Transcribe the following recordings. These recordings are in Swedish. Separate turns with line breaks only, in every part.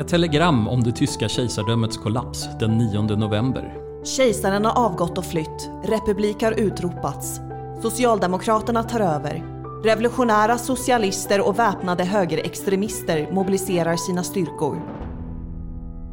Ett telegram om det tyska kejsardömets kollaps den 9 november.
Kejsaren har avgått och flytt. Republik har utropats. Socialdemokraterna tar över. Revolutionära socialister och väpnade högerextremister mobiliserar sina styrkor.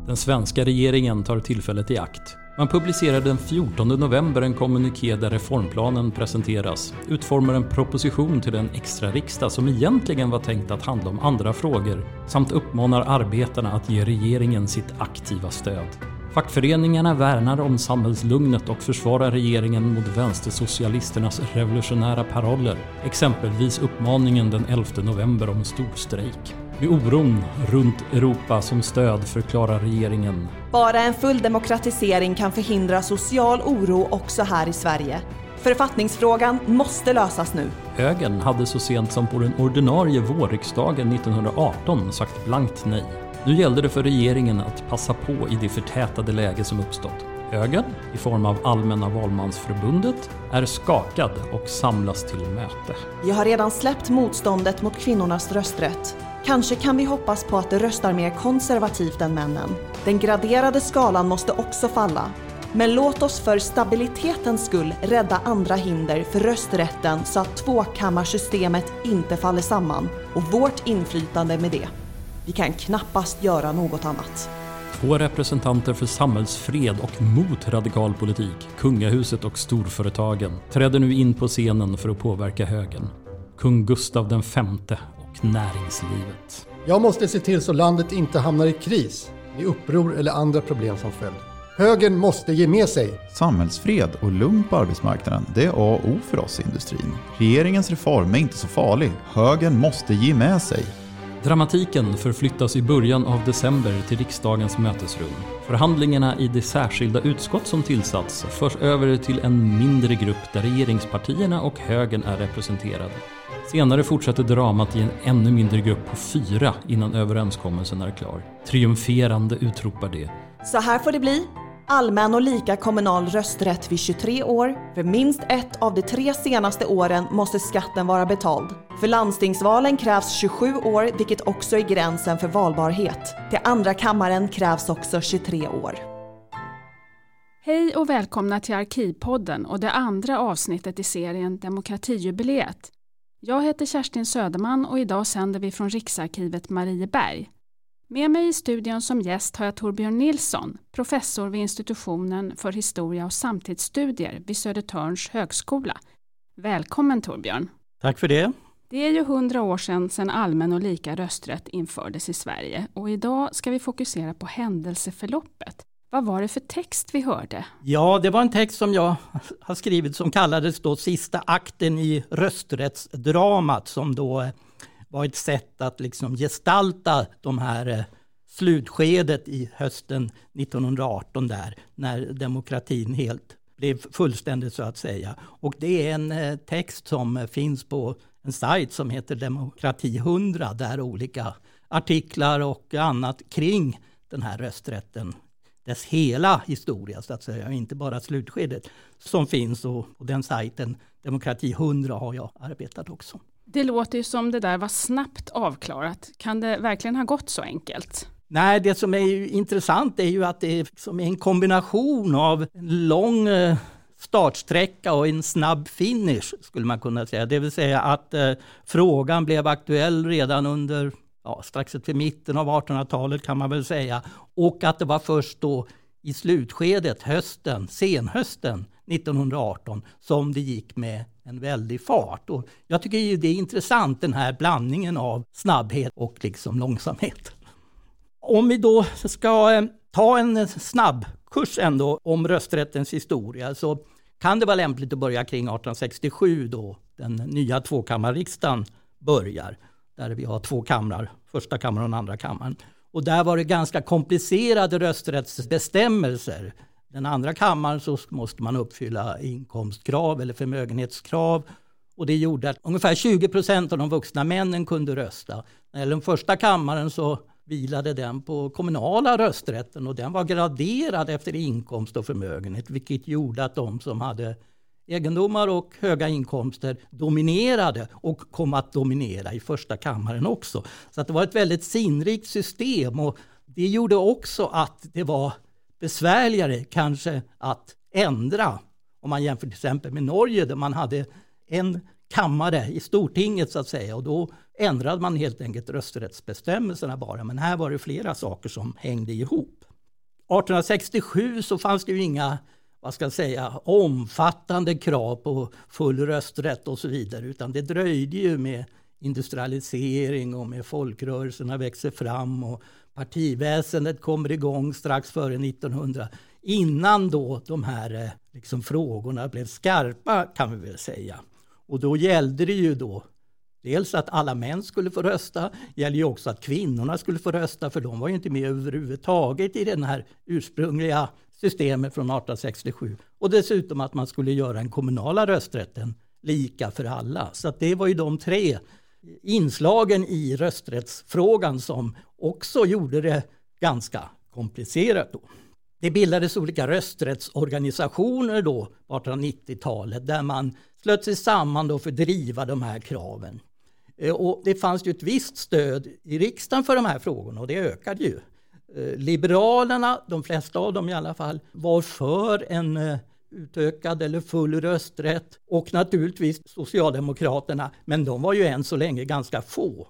Den svenska regeringen tar tillfället i akt. Man publicerar den 14 november en kommuniké där reformplanen presenteras, utformar en proposition till en extra riksdag som egentligen var tänkt att handla om andra frågor, samt uppmanar arbetarna att ge regeringen sitt aktiva stöd. Fackföreningarna värnar om samhällslugnet och försvarar regeringen mot vänstersocialisternas revolutionära paroller, exempelvis uppmaningen den 11 november om storstrejk. Med oron runt Europa som stöd förklarar regeringen
Bara en full demokratisering kan förhindra social oro också här i Sverige. Författningsfrågan måste lösas nu.
Högern hade så sent som på den ordinarie vårriksdagen 1918 sagt blankt nej. Nu gällde det för regeringen att passa på i det förtätade läge som uppstått. Högern, i form av Allmänna valmansförbundet, är skakad och samlas till möte.
Jag har redan släppt motståndet mot kvinnornas rösträtt. Kanske kan vi hoppas på att de röstar mer konservativt än männen. Den graderade skalan måste också falla. Men låt oss för stabilitetens skull rädda andra hinder för rösträtten så att tvåkammarsystemet inte faller samman och vårt inflytande med det. Vi kan knappast göra något annat.
Två representanter för samhällsfred och mot radikal politik, kungahuset och storföretagen, träder nu in på scenen för att påverka högern. Kung Gustav V och näringslivet.
Jag måste se till så landet inte hamnar i kris, i uppror eller andra problem som följd. Högern måste ge med sig.
Samhällsfred och lugn på arbetsmarknaden, det är A och O för oss i industrin. Regeringens reform är inte så farlig. Högern måste ge med sig.
Dramatiken förflyttas i början av december till riksdagens mötesrum. Förhandlingarna i det särskilda utskott som tillsatts förs över till en mindre grupp där regeringspartierna och högern är representerade. Senare fortsätter dramat i en ännu mindre grupp på fyra innan överenskommelsen är klar. Triumferande utropar det.
Så här får det bli. Allmän och lika kommunal rösträtt vid 23 år. För minst ett av de tre senaste åren måste skatten vara betald. För landstingsvalen krävs 27 år, vilket också är gränsen för valbarhet. Till andra kammaren krävs också 23 år.
Hej och välkomna till Arkivpodden och det andra avsnittet i serien Demokratijubileet. Jag heter Kerstin Söderman och idag sänder vi från Riksarkivet Marieberg. Med mig i studion som gäst har jag Torbjörn Nilsson, professor vid institutionen för historia och samtidsstudier vid Södertörns högskola. Välkommen Torbjörn!
Tack för det!
Det är ju hundra år sedan, sedan allmän och lika rösträtt infördes i Sverige och idag ska vi fokusera på händelseförloppet. Vad var det för text vi hörde?
Ja, det var en text som jag har skrivit som kallades då Sista akten i rösträttsdramat som då eh, var ett sätt att liksom gestalta de här eh, slutskedet i hösten 1918 där när demokratin helt blev fullständig så att säga. Och det är en eh, text som finns på en sajt som heter Demokrati 100 där olika artiklar och annat kring den här rösträtten dess hela historia så att säga, inte bara slutskedet som finns och, och den sajten Demokrati 100 har jag arbetat också.
Det låter ju som det där var snabbt avklarat. Kan det verkligen ha gått så enkelt?
Nej, det som är intressant är ju att det är som en kombination av en lång eh, startsträcka och en snabb finish skulle man kunna säga. Det vill säga att eh, frågan blev aktuell redan under ja, strax efter mitten av 1800-talet kan man väl säga. Och att det var först då i slutskedet, hösten, senhösten 1918, som det gick med en väldig fart. Och jag tycker det är intressant den här blandningen av snabbhet och liksom långsamhet. Om vi då ska eh, ta en snabb kurs ändå om rösträttens historia så kan det vara lämpligt att börja kring 1867 då den nya tvåkammarriksdagen börjar. Där vi har två kamrar, första kammaren och andra kammaren. Och där var det ganska komplicerade rösträttsbestämmelser. Den andra kammaren så måste man uppfylla inkomstkrav eller förmögenhetskrav. Och det gjorde att ungefär 20 procent av de vuxna männen kunde rösta. När det gäller den första kammaren så vilade den på kommunala rösträtten och den var graderad efter inkomst och förmögenhet vilket gjorde att de som hade egendomar och höga inkomster dominerade och kom att dominera i första kammaren också. Så att det var ett väldigt sinrikt system och det gjorde också att det var besvärligare kanske att ändra. Om man jämför till exempel med Norge där man hade en kammare i Stortinget så att säga och då ändrade man helt enkelt rösträttsbestämmelserna bara. Men här var det flera saker som hängde ihop. 1867 så fanns det ju inga vad ska jag säga, omfattande krav på full rösträtt och så vidare utan det dröjde ju med industrialisering och med folkrörelserna växer fram och partiväsendet kommer igång strax före 1900 innan då de här eh, liksom, frågorna blev skarpa kan vi väl säga. Och då gällde det ju då dels att alla män skulle få rösta, gällde ju också att kvinnorna skulle få rösta för de var ju inte med överhuvudtaget i den här ursprungliga systemet från 1867. Och dessutom att man skulle göra den kommunala rösträtten lika för alla. Så det var ju de tre inslagen i rösträttsfrågan som också gjorde det ganska komplicerat. Då. Det bildades olika rösträttsorganisationer då på 1890-talet där man slöt sig samman då för att driva de här kraven. Eh, och det fanns ju ett visst stöd i riksdagen för de här frågorna och det ökade ju. Eh, liberalerna, de flesta av dem i alla fall, var för en eh, utökad eller full rösträtt och naturligtvis Socialdemokraterna, men de var ju än så länge ganska få.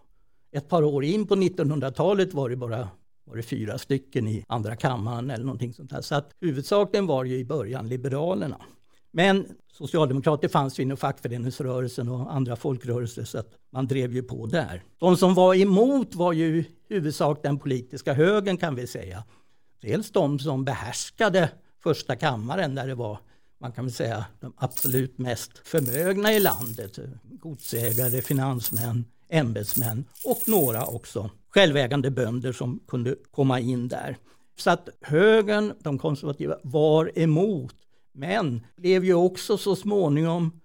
Ett par år in på 1900-talet var det bara var det fyra stycken i andra kammaren eller någonting sånt där. Så att huvudsakligen var det ju i början Liberalerna. Men socialdemokrater fanns ju inom fackföreningsrörelsen och andra folkrörelser så att man drev ju på där. De som var emot var ju huvudsak den politiska högern kan vi säga. Dels de som behärskade första kammaren där det var man kan väl säga de absolut mest förmögna i landet. Godsägare, finansmän, ämbetsmän och några också självägande bönder som kunde komma in där. Så att högern, de konservativa, var emot. Men blev ju också så småningom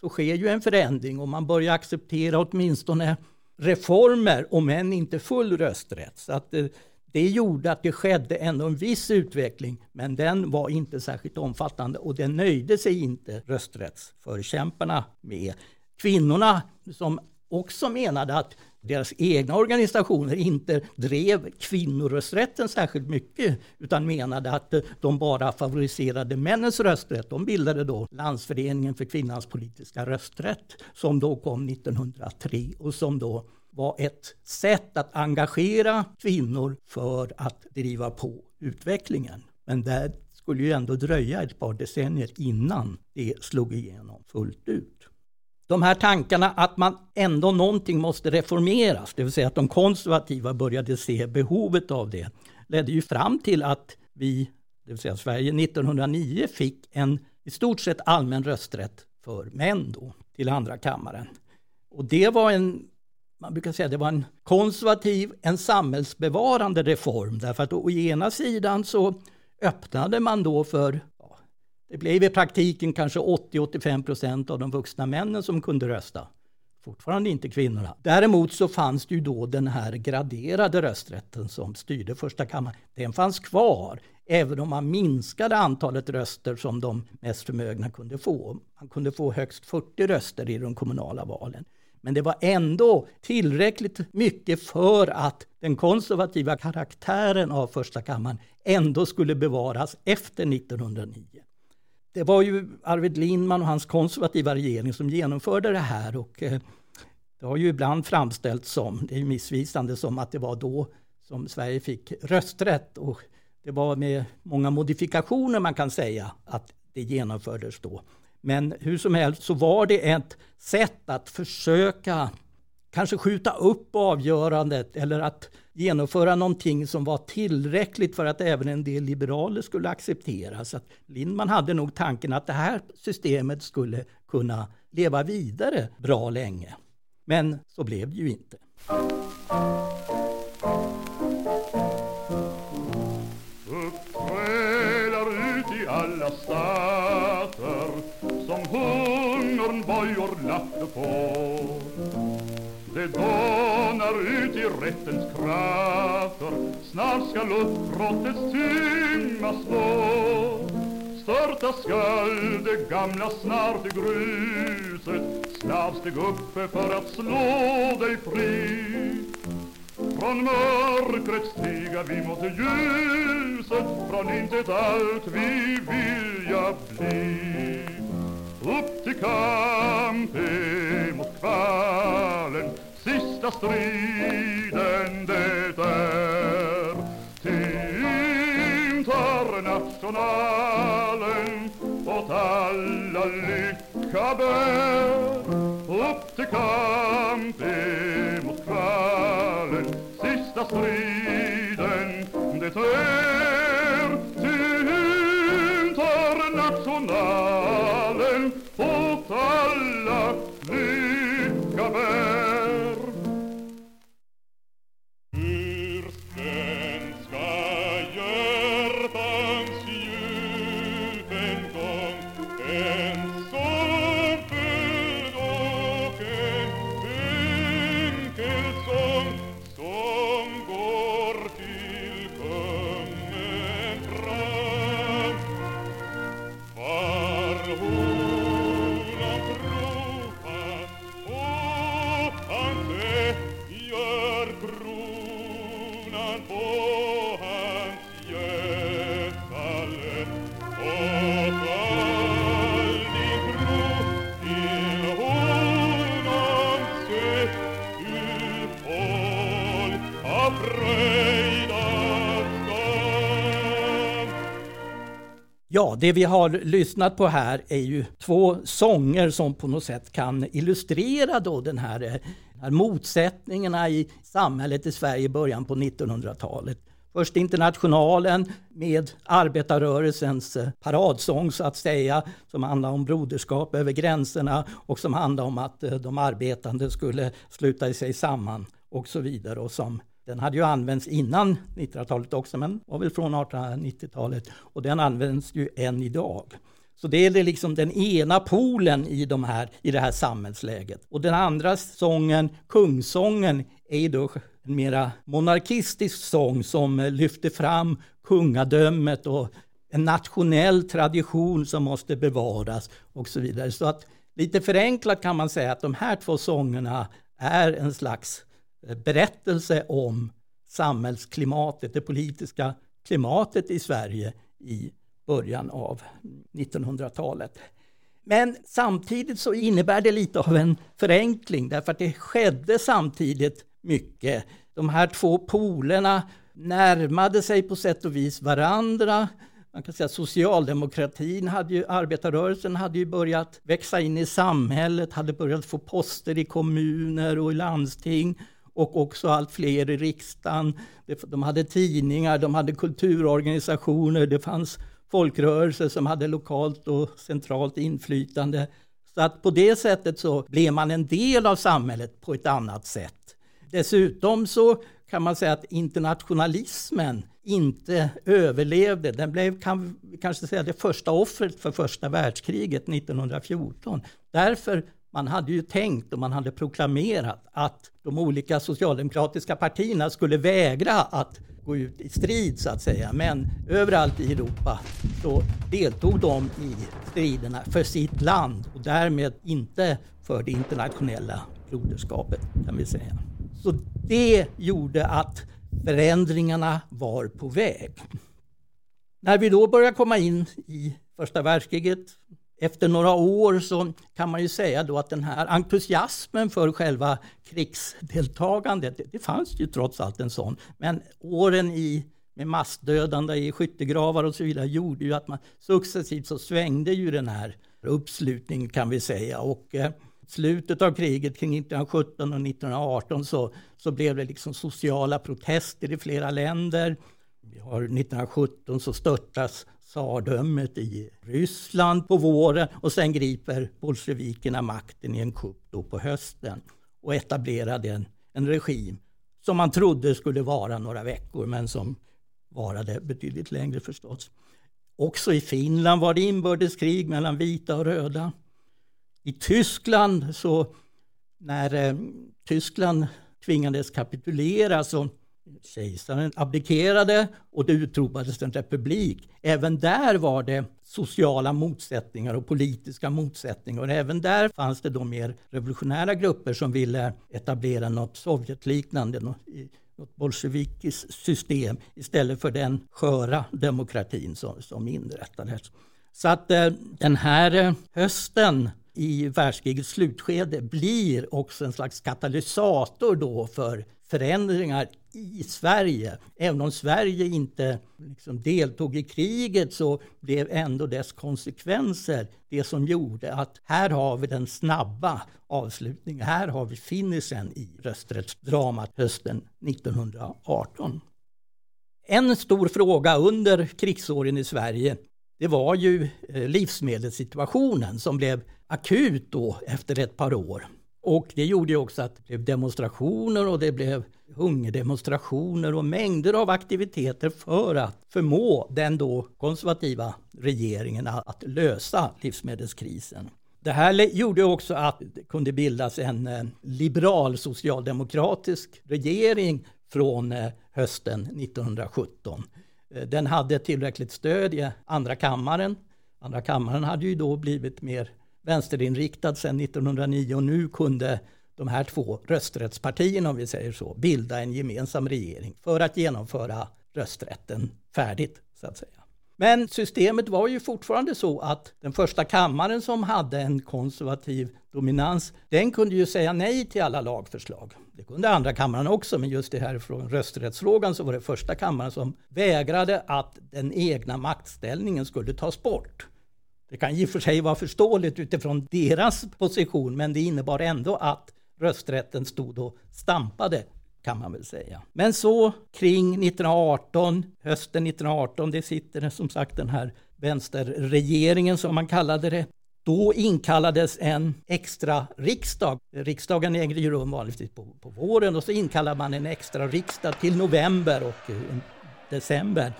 så sker ju en förändring och man börjar acceptera åtminstone reformer, om än inte full rösträtt. Så att det, det gjorde att det skedde ändå en viss utveckling, men den var inte särskilt omfattande och det nöjde sig inte rösträttsförkämparna med. Kvinnorna som också menade att deras egna organisationer inte drev kvinnorösträtten särskilt mycket utan menade att eh, de bara favoriserade männens rösträtt. De bildade då Landsföreningen för kvinnans politiska rösträtt som då kom 1903 och som då var ett sätt att engagera kvinnor för att driva på utvecklingen. Men det skulle ju ändå dröja ett par decennier innan det slog igenom fullt ut de här tankarna att man ändå någonting måste reformeras, det vill säga att de konservativa började se behovet av det, ledde ju fram till att vi, det vill säga Sverige, 1909 fick en i stort sett allmän rösträtt för män då till andra kammaren. Och det var en, man brukar säga det var en konservativ, en samhällsbevarande reform därför att å ena sidan så öppnade man då för det blev i praktiken kanske 80-85 procent av de vuxna männen som kunde rösta. Fortfarande inte kvinnorna. Däremot så fanns det ju då den här graderade rösträtten som styrde första kammaren. Den fanns kvar, även om man minskade antalet röster som de mest förmögna kunde få. Man kunde få högst 40 röster i de kommunala valen. Men det var ändå tillräckligt mycket för att den konservativa karaktären av första kammaren ändå skulle bevaras efter 1909 det var ju Arvid Lindman och hans konservativa regering som genomförde det här. Och eh, det har ju ibland framställts som, det är missvisande, som att det var då som Sverige fick rösträtt. Och det var med många modifikationer man kan säga att det genomfördes då. Men hur som helst så var det ett sätt att försöka kanske skjuta upp avgörandet eller att genomföra någonting som var tillräckligt för att även en del liberaler skulle acceptera. Så att Lindman hade nog tanken att det här systemet skulle kunna leva vidare bra länge. Men så blev det ju inte. Uppträder ut i alla stater som hungern bojor lagt på det dånar ut i rättens krafter. Snart skall uppbrottets timma slå Störta skall det gamla snart i gruset. Snabb steg uppe för att slå dig fri.
Från mörkret stiga vi mot ljuset. Från intet allt vi vilja bli. Upp till kamp emot kvalen. Sista striden det är Till internationalen Åt alla lycka bär. Upp till kamp emot kvalen Sista striden
Ja, det vi har lyssnat på här är ju två sånger som på något sätt kan illustrera då den här, eh, den här motsättningarna i samhället i Sverige i början på 1900-talet. Först Internationalen med arbetarrörelsens eh, paradsång så att säga, som handlar om broderskap över gränserna och som handlar om att eh, de arbetande skulle sluta sig samman och så vidare. Och som den hade ju använts innan 1900-talet också, men var väl från 1890-talet. Och den används ju än idag. Så det är liksom den ena polen i, de här, i det här samhällsläget. Och den andra sången, kungsången, är ju då en mera monarkistisk sång som lyfter fram kungadömet och en nationell tradition som måste bevaras och så vidare. Så att lite förenklat kan man säga att de här två sångerna är en slags Eh, berättelse om samhällsklimatet, det politiska klimatet i Sverige i början av 1900-talet. Men samtidigt så innebär det lite av en förenkling därför att det skedde samtidigt mycket. De här två polerna närmade sig på sätt och vis varandra. Man kan säga att socialdemokratin, hade ju, arbetarrörelsen hade ju börjat växa in i samhället, hade börjat få poster i kommuner och i landsting och också allt fler i riksdagen. De hade tidningar, de hade kulturorganisationer, det fanns folkrörelser som hade lokalt och centralt inflytande. Så att på det sättet så blev man en del av samhället på ett annat sätt. Dessutom så kan man säga att internationalismen inte överlevde. Den blev kan vi kanske säga det första offret för första världskriget 1914. Därför man hade ju tänkt och man hade proklamerat att de olika socialdemokratiska partierna skulle vägra att gå ut i strid så att säga. Men överallt i Europa så deltog de i striderna för sitt land och därmed inte för det internationella broderskapet kan vi säga. Så det gjorde att förändringarna var på väg. När vi då börjar komma in i första världskriget efter några år så kan man ju säga då att den här entusiasmen för själva krigsdeltagandet, det, det fanns ju trots allt en sån, men åren i med massdödande i skyttegravar och så vidare gjorde ju att man successivt så svängde ju den här uppslutningen kan vi säga och eh, slutet av kriget kring 1917 och 1918 så, så blev det liksom sociala protester i flera länder. Vi har 1917 så störtas tsardömet i Ryssland på våren och sen griper bolsjevikerna makten i en kupp då på hösten och etablerade en, en regim som man trodde skulle vara några veckor men som varade betydligt längre förstås. Också i Finland var det inbördeskrig mellan vita och röda. I Tyskland så när eh, Tyskland tvingades kapitulera så kejsaren abdikerade och det utropades en republik. Även där var det sociala motsättningar och politiska motsättningar. Och även där fanns det då mer revolutionära grupper som ville etablera något Sovjetliknande något bolsjevikiskt system istället för den sköra demokratin som, som inrättades. Så att eh, den här eh, hösten i världskrigets slutskede blir också en slags katalysator då för förändringar i Sverige. Även om Sverige inte liksom deltog i kriget så blev ändå dess konsekvenser det som gjorde att här har vi den snabba avslutningen. Här har vi finishen i rösträttsdramat hösten 1918. En stor fråga under krigsåren i Sverige det var ju eh, livsmedelssituationen som blev akut då efter ett par år. Och det gjorde också att det blev demonstrationer och det blev hungerdemonstrationer och mängder av aktiviteter för att förmå den då konservativa regeringen att lösa livsmedelskrisen. Det här gjorde också att det kunde bildas en eh, liberal socialdemokratisk regering från eh, hösten 1917. Eh, den hade tillräckligt stöd i andra kammaren. Andra kammaren hade ju då blivit mer vänsterinriktad sedan 1909 och nu kunde de här två rösträttspartierna, om vi säger så, bilda en gemensam regering för att genomföra rösträtten färdigt, så att säga. Men systemet var ju fortfarande så att den första kammaren som hade en konservativ dominans, den kunde ju säga nej till alla lagförslag. Det kunde andra kammaren också, men just det här från rösträttsfrågan så var det första kammaren som vägrade att den egna maktställningen skulle tas bort. Det kan i och för sig vara förståeligt utifrån deras position, men det innebar ändå att rösträtten stod och stampade kan man väl säga. Men så kring 1918, hösten 1918, det sitter som sagt den här vänsterregeringen som man kallade det. Då inkallades en extra riksdag. Riksdagen ägde ju rum vanligtvis på, på våren och så inkallade man en extra riksdag till november och eh, december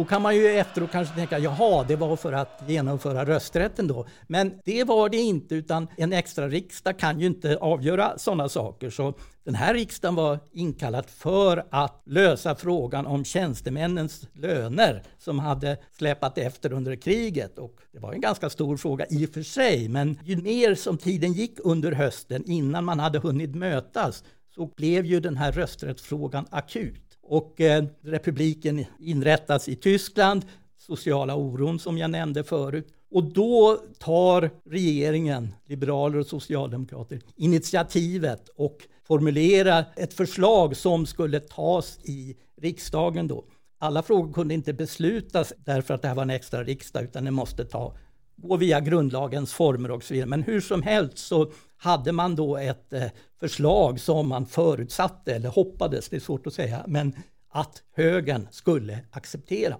då kan man ju efteråt kanske tänka, jaha, det var för att genomföra rösträtten då. Men det var det inte, utan en extra riksdag kan ju inte avgöra sådana saker. Så den här riksdagen var inkallad för att lösa frågan om tjänstemännens löner som hade släpat efter under kriget. Och det var en ganska stor fråga i och för sig, men ju mer som tiden gick under hösten innan man hade hunnit mötas så blev ju den här rösträttsfrågan akut. Och eh, republiken inrättas i Tyskland, sociala oron som jag nämnde förut. Och då tar regeringen, liberaler och socialdemokrater, initiativet och formulerar ett förslag som skulle tas i riksdagen då. Alla frågor kunde inte beslutas därför att det här var en extra riksdag utan det måste ta, gå via grundlagens former och så vidare. Men hur som helst så hade man då ett eh, förslag som man förutsatte, eller hoppades, det är svårt att säga, men att högern skulle acceptera.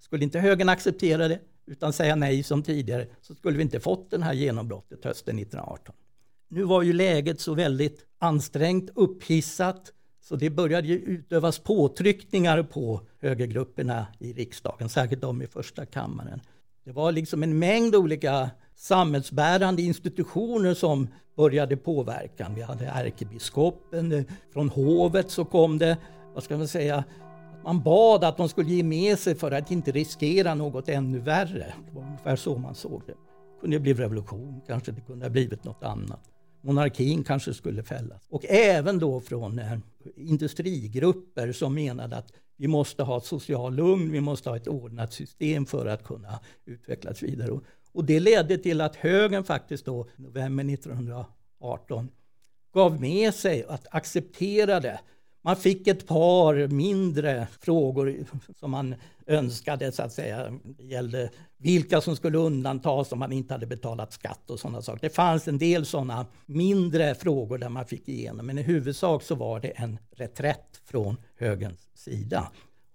Skulle inte högern acceptera det, utan säga nej som tidigare, så skulle vi inte fått det här genombrottet hösten 1918. Nu var ju läget så väldigt ansträngt, upphissat, så det började ju utövas påtryckningar på högergrupperna i riksdagen, särskilt de i första kammaren. Det var liksom en mängd olika samhällsbärande institutioner som började påverka. Vi hade ärkebiskopen, eh, från hovet så kom det, vad ska man säga, man bad att de skulle ge med sig för att inte riskera något ännu värre. Det var ungefär så man såg det. Det kunde bli revolution, kanske det kunde ha blivit något annat. Monarkin kanske skulle fällas. Och även då från eh, industrigrupper som menade att vi måste ha ett social lugn, vi måste ha ett ordnat system för att kunna utvecklas vidare. Och, och det ledde till att högern faktiskt då, november 1918, gav med sig att acceptera det. Man fick ett par mindre frågor som man önskade så att säga. Det gällde vilka som skulle undantas om man inte hade betalat skatt och sådana saker. Det fanns en del sådana mindre frågor där man fick igenom, men i huvudsak så var det en reträtt från högerns sida.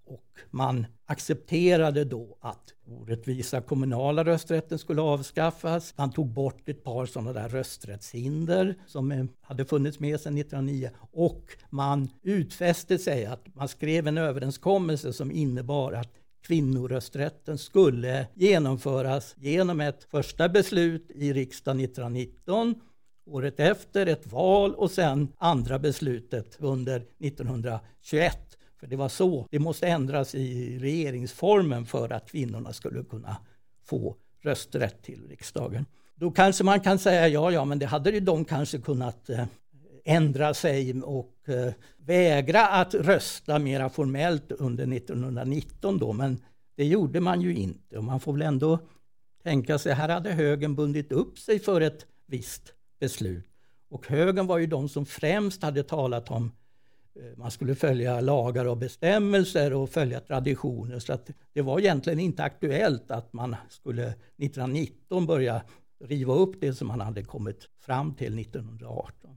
Och man accepterade då att orättvisa kommunala rösträtten skulle avskaffas. Man tog bort ett par sådana där rösträttshinder som eh, hade funnits med sedan 1909 och man utfäste sig att man skrev en överenskommelse som innebar att kvinnorösträtten skulle genomföras genom ett första beslut i riksdagen 1919 året efter ett val och sen andra beslutet under 1921 för det var så, det måste ändras i regeringsformen för att kvinnorna skulle kunna få rösträtt till riksdagen. Då kanske man kan säga, ja, ja, men det hade ju de kanske kunnat eh, ändra sig och eh, vägra att rösta mera formellt under 1919 då, men det gjorde man ju inte. Och man får väl ändå tänka sig, här hade högern bundit upp sig för ett visst beslut. Och högern var ju de som främst hade talat om eh, man skulle följa lagar och bestämmelser och följa traditioner. Så att det var egentligen inte aktuellt att man skulle 1919 börja riva upp det som man hade kommit fram till 1918.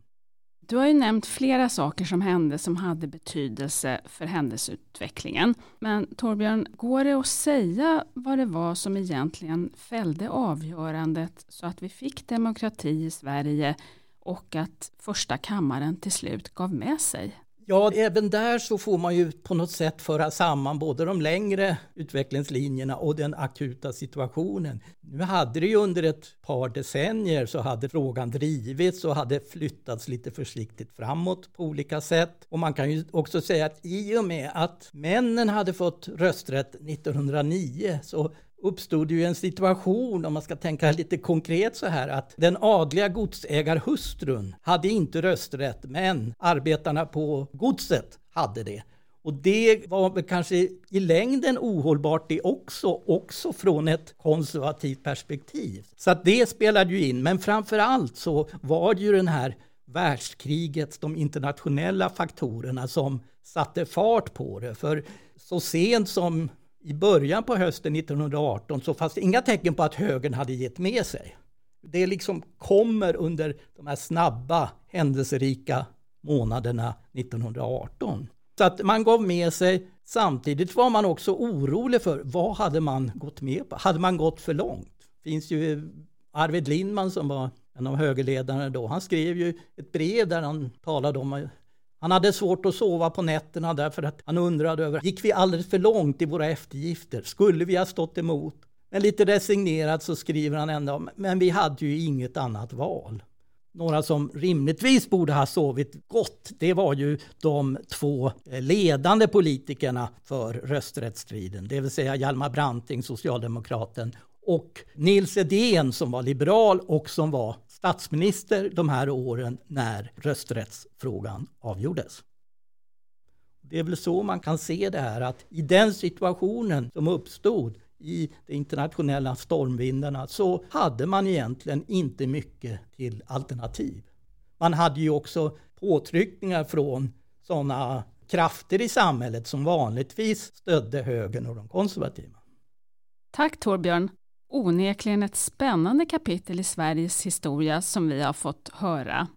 Du har ju nämnt flera saker som hände som hade betydelse för händelseutvecklingen. Men Torbjörn, går det att säga vad det var som egentligen fällde avgörandet så att vi fick demokrati i Sverige och att första kammaren till slut gav med sig?
Ja, även där så får man ju på något sätt föra samman både de längre utvecklingslinjerna och den akuta situationen. Nu hade det ju under ett par decennier så hade frågan drivits och hade flyttats lite försiktigt framåt på olika sätt. Och man kan ju också säga att i och med att männen hade fått rösträtt 1909 så uppstod ju en situation, om man ska tänka lite konkret så här, att den adliga godsägarhustrun hade inte rösträtt, men arbetarna på godset hade det. Och det var väl kanske i längden ohållbart det också, också från ett konservativt perspektiv. Så att det spelade ju in, men framför allt så var det ju den här världskrigets, de internationella faktorerna som satte fart på det. För så sent som i början på hösten 1918 så fanns det inga tecken på att högern hade gett med sig. Det liksom kommer under de här snabba händelserika månaderna 1918. Så att man gav med sig. Samtidigt var man också orolig för vad hade man gått med på? Hade man gått för långt? Det finns ju Arvid Lindman som var en av högerledarna då. Han skrev ju ett brev där han talade om han hade svårt att sova på nätterna därför att han undrade över, gick vi alldeles för långt i våra eftergifter? Skulle vi ha stått emot? Men lite resignerat så skriver han ändå, men vi hade ju inget annat val. Några som rimligtvis borde ha sovit gott, det var ju de två eh, ledande politikerna för rösträttsstriden, det vill säga Hjalmar Branting, socialdemokraten, och Nils Edén som var liberal och som var statsminister de här åren när rösträttsfrågan avgjordes. Det är väl så man kan se det här att i den situationen som uppstod i de internationella stormvindarna så hade man egentligen inte mycket till alternativ. Man hade ju också påtryckningar från sådana krafter i samhället som vanligtvis stödde högern och de konservativa.
Tack Torbjörn onekligen ett spännande kapitel i Sveriges historia som vi har fått höra.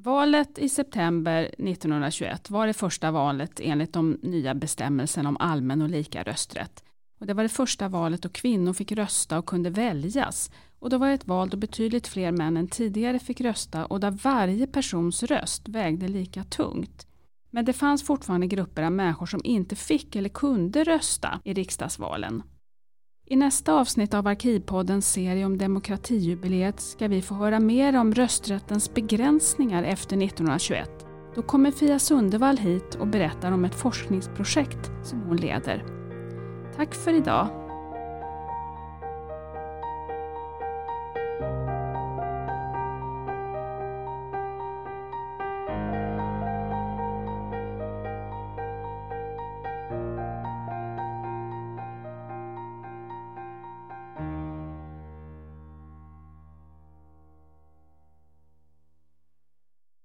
Valet i september 1921 var det första valet enligt de nya bestämmelserna om allmän och lika rösträtt. Och det var det första valet då kvinnor fick rösta och kunde väljas. Och det var ett val då betydligt fler män än tidigare fick rösta och där varje persons röst vägde lika tungt. Men det fanns fortfarande grupper av människor som inte fick eller kunde rösta i riksdagsvalen. I nästa avsnitt av Arkivpoddens serie om demokratijubileet ska vi få höra mer om rösträttens begränsningar efter 1921. Då kommer Fia Sundevall hit och berättar om ett forskningsprojekt som hon leder. Tack för idag!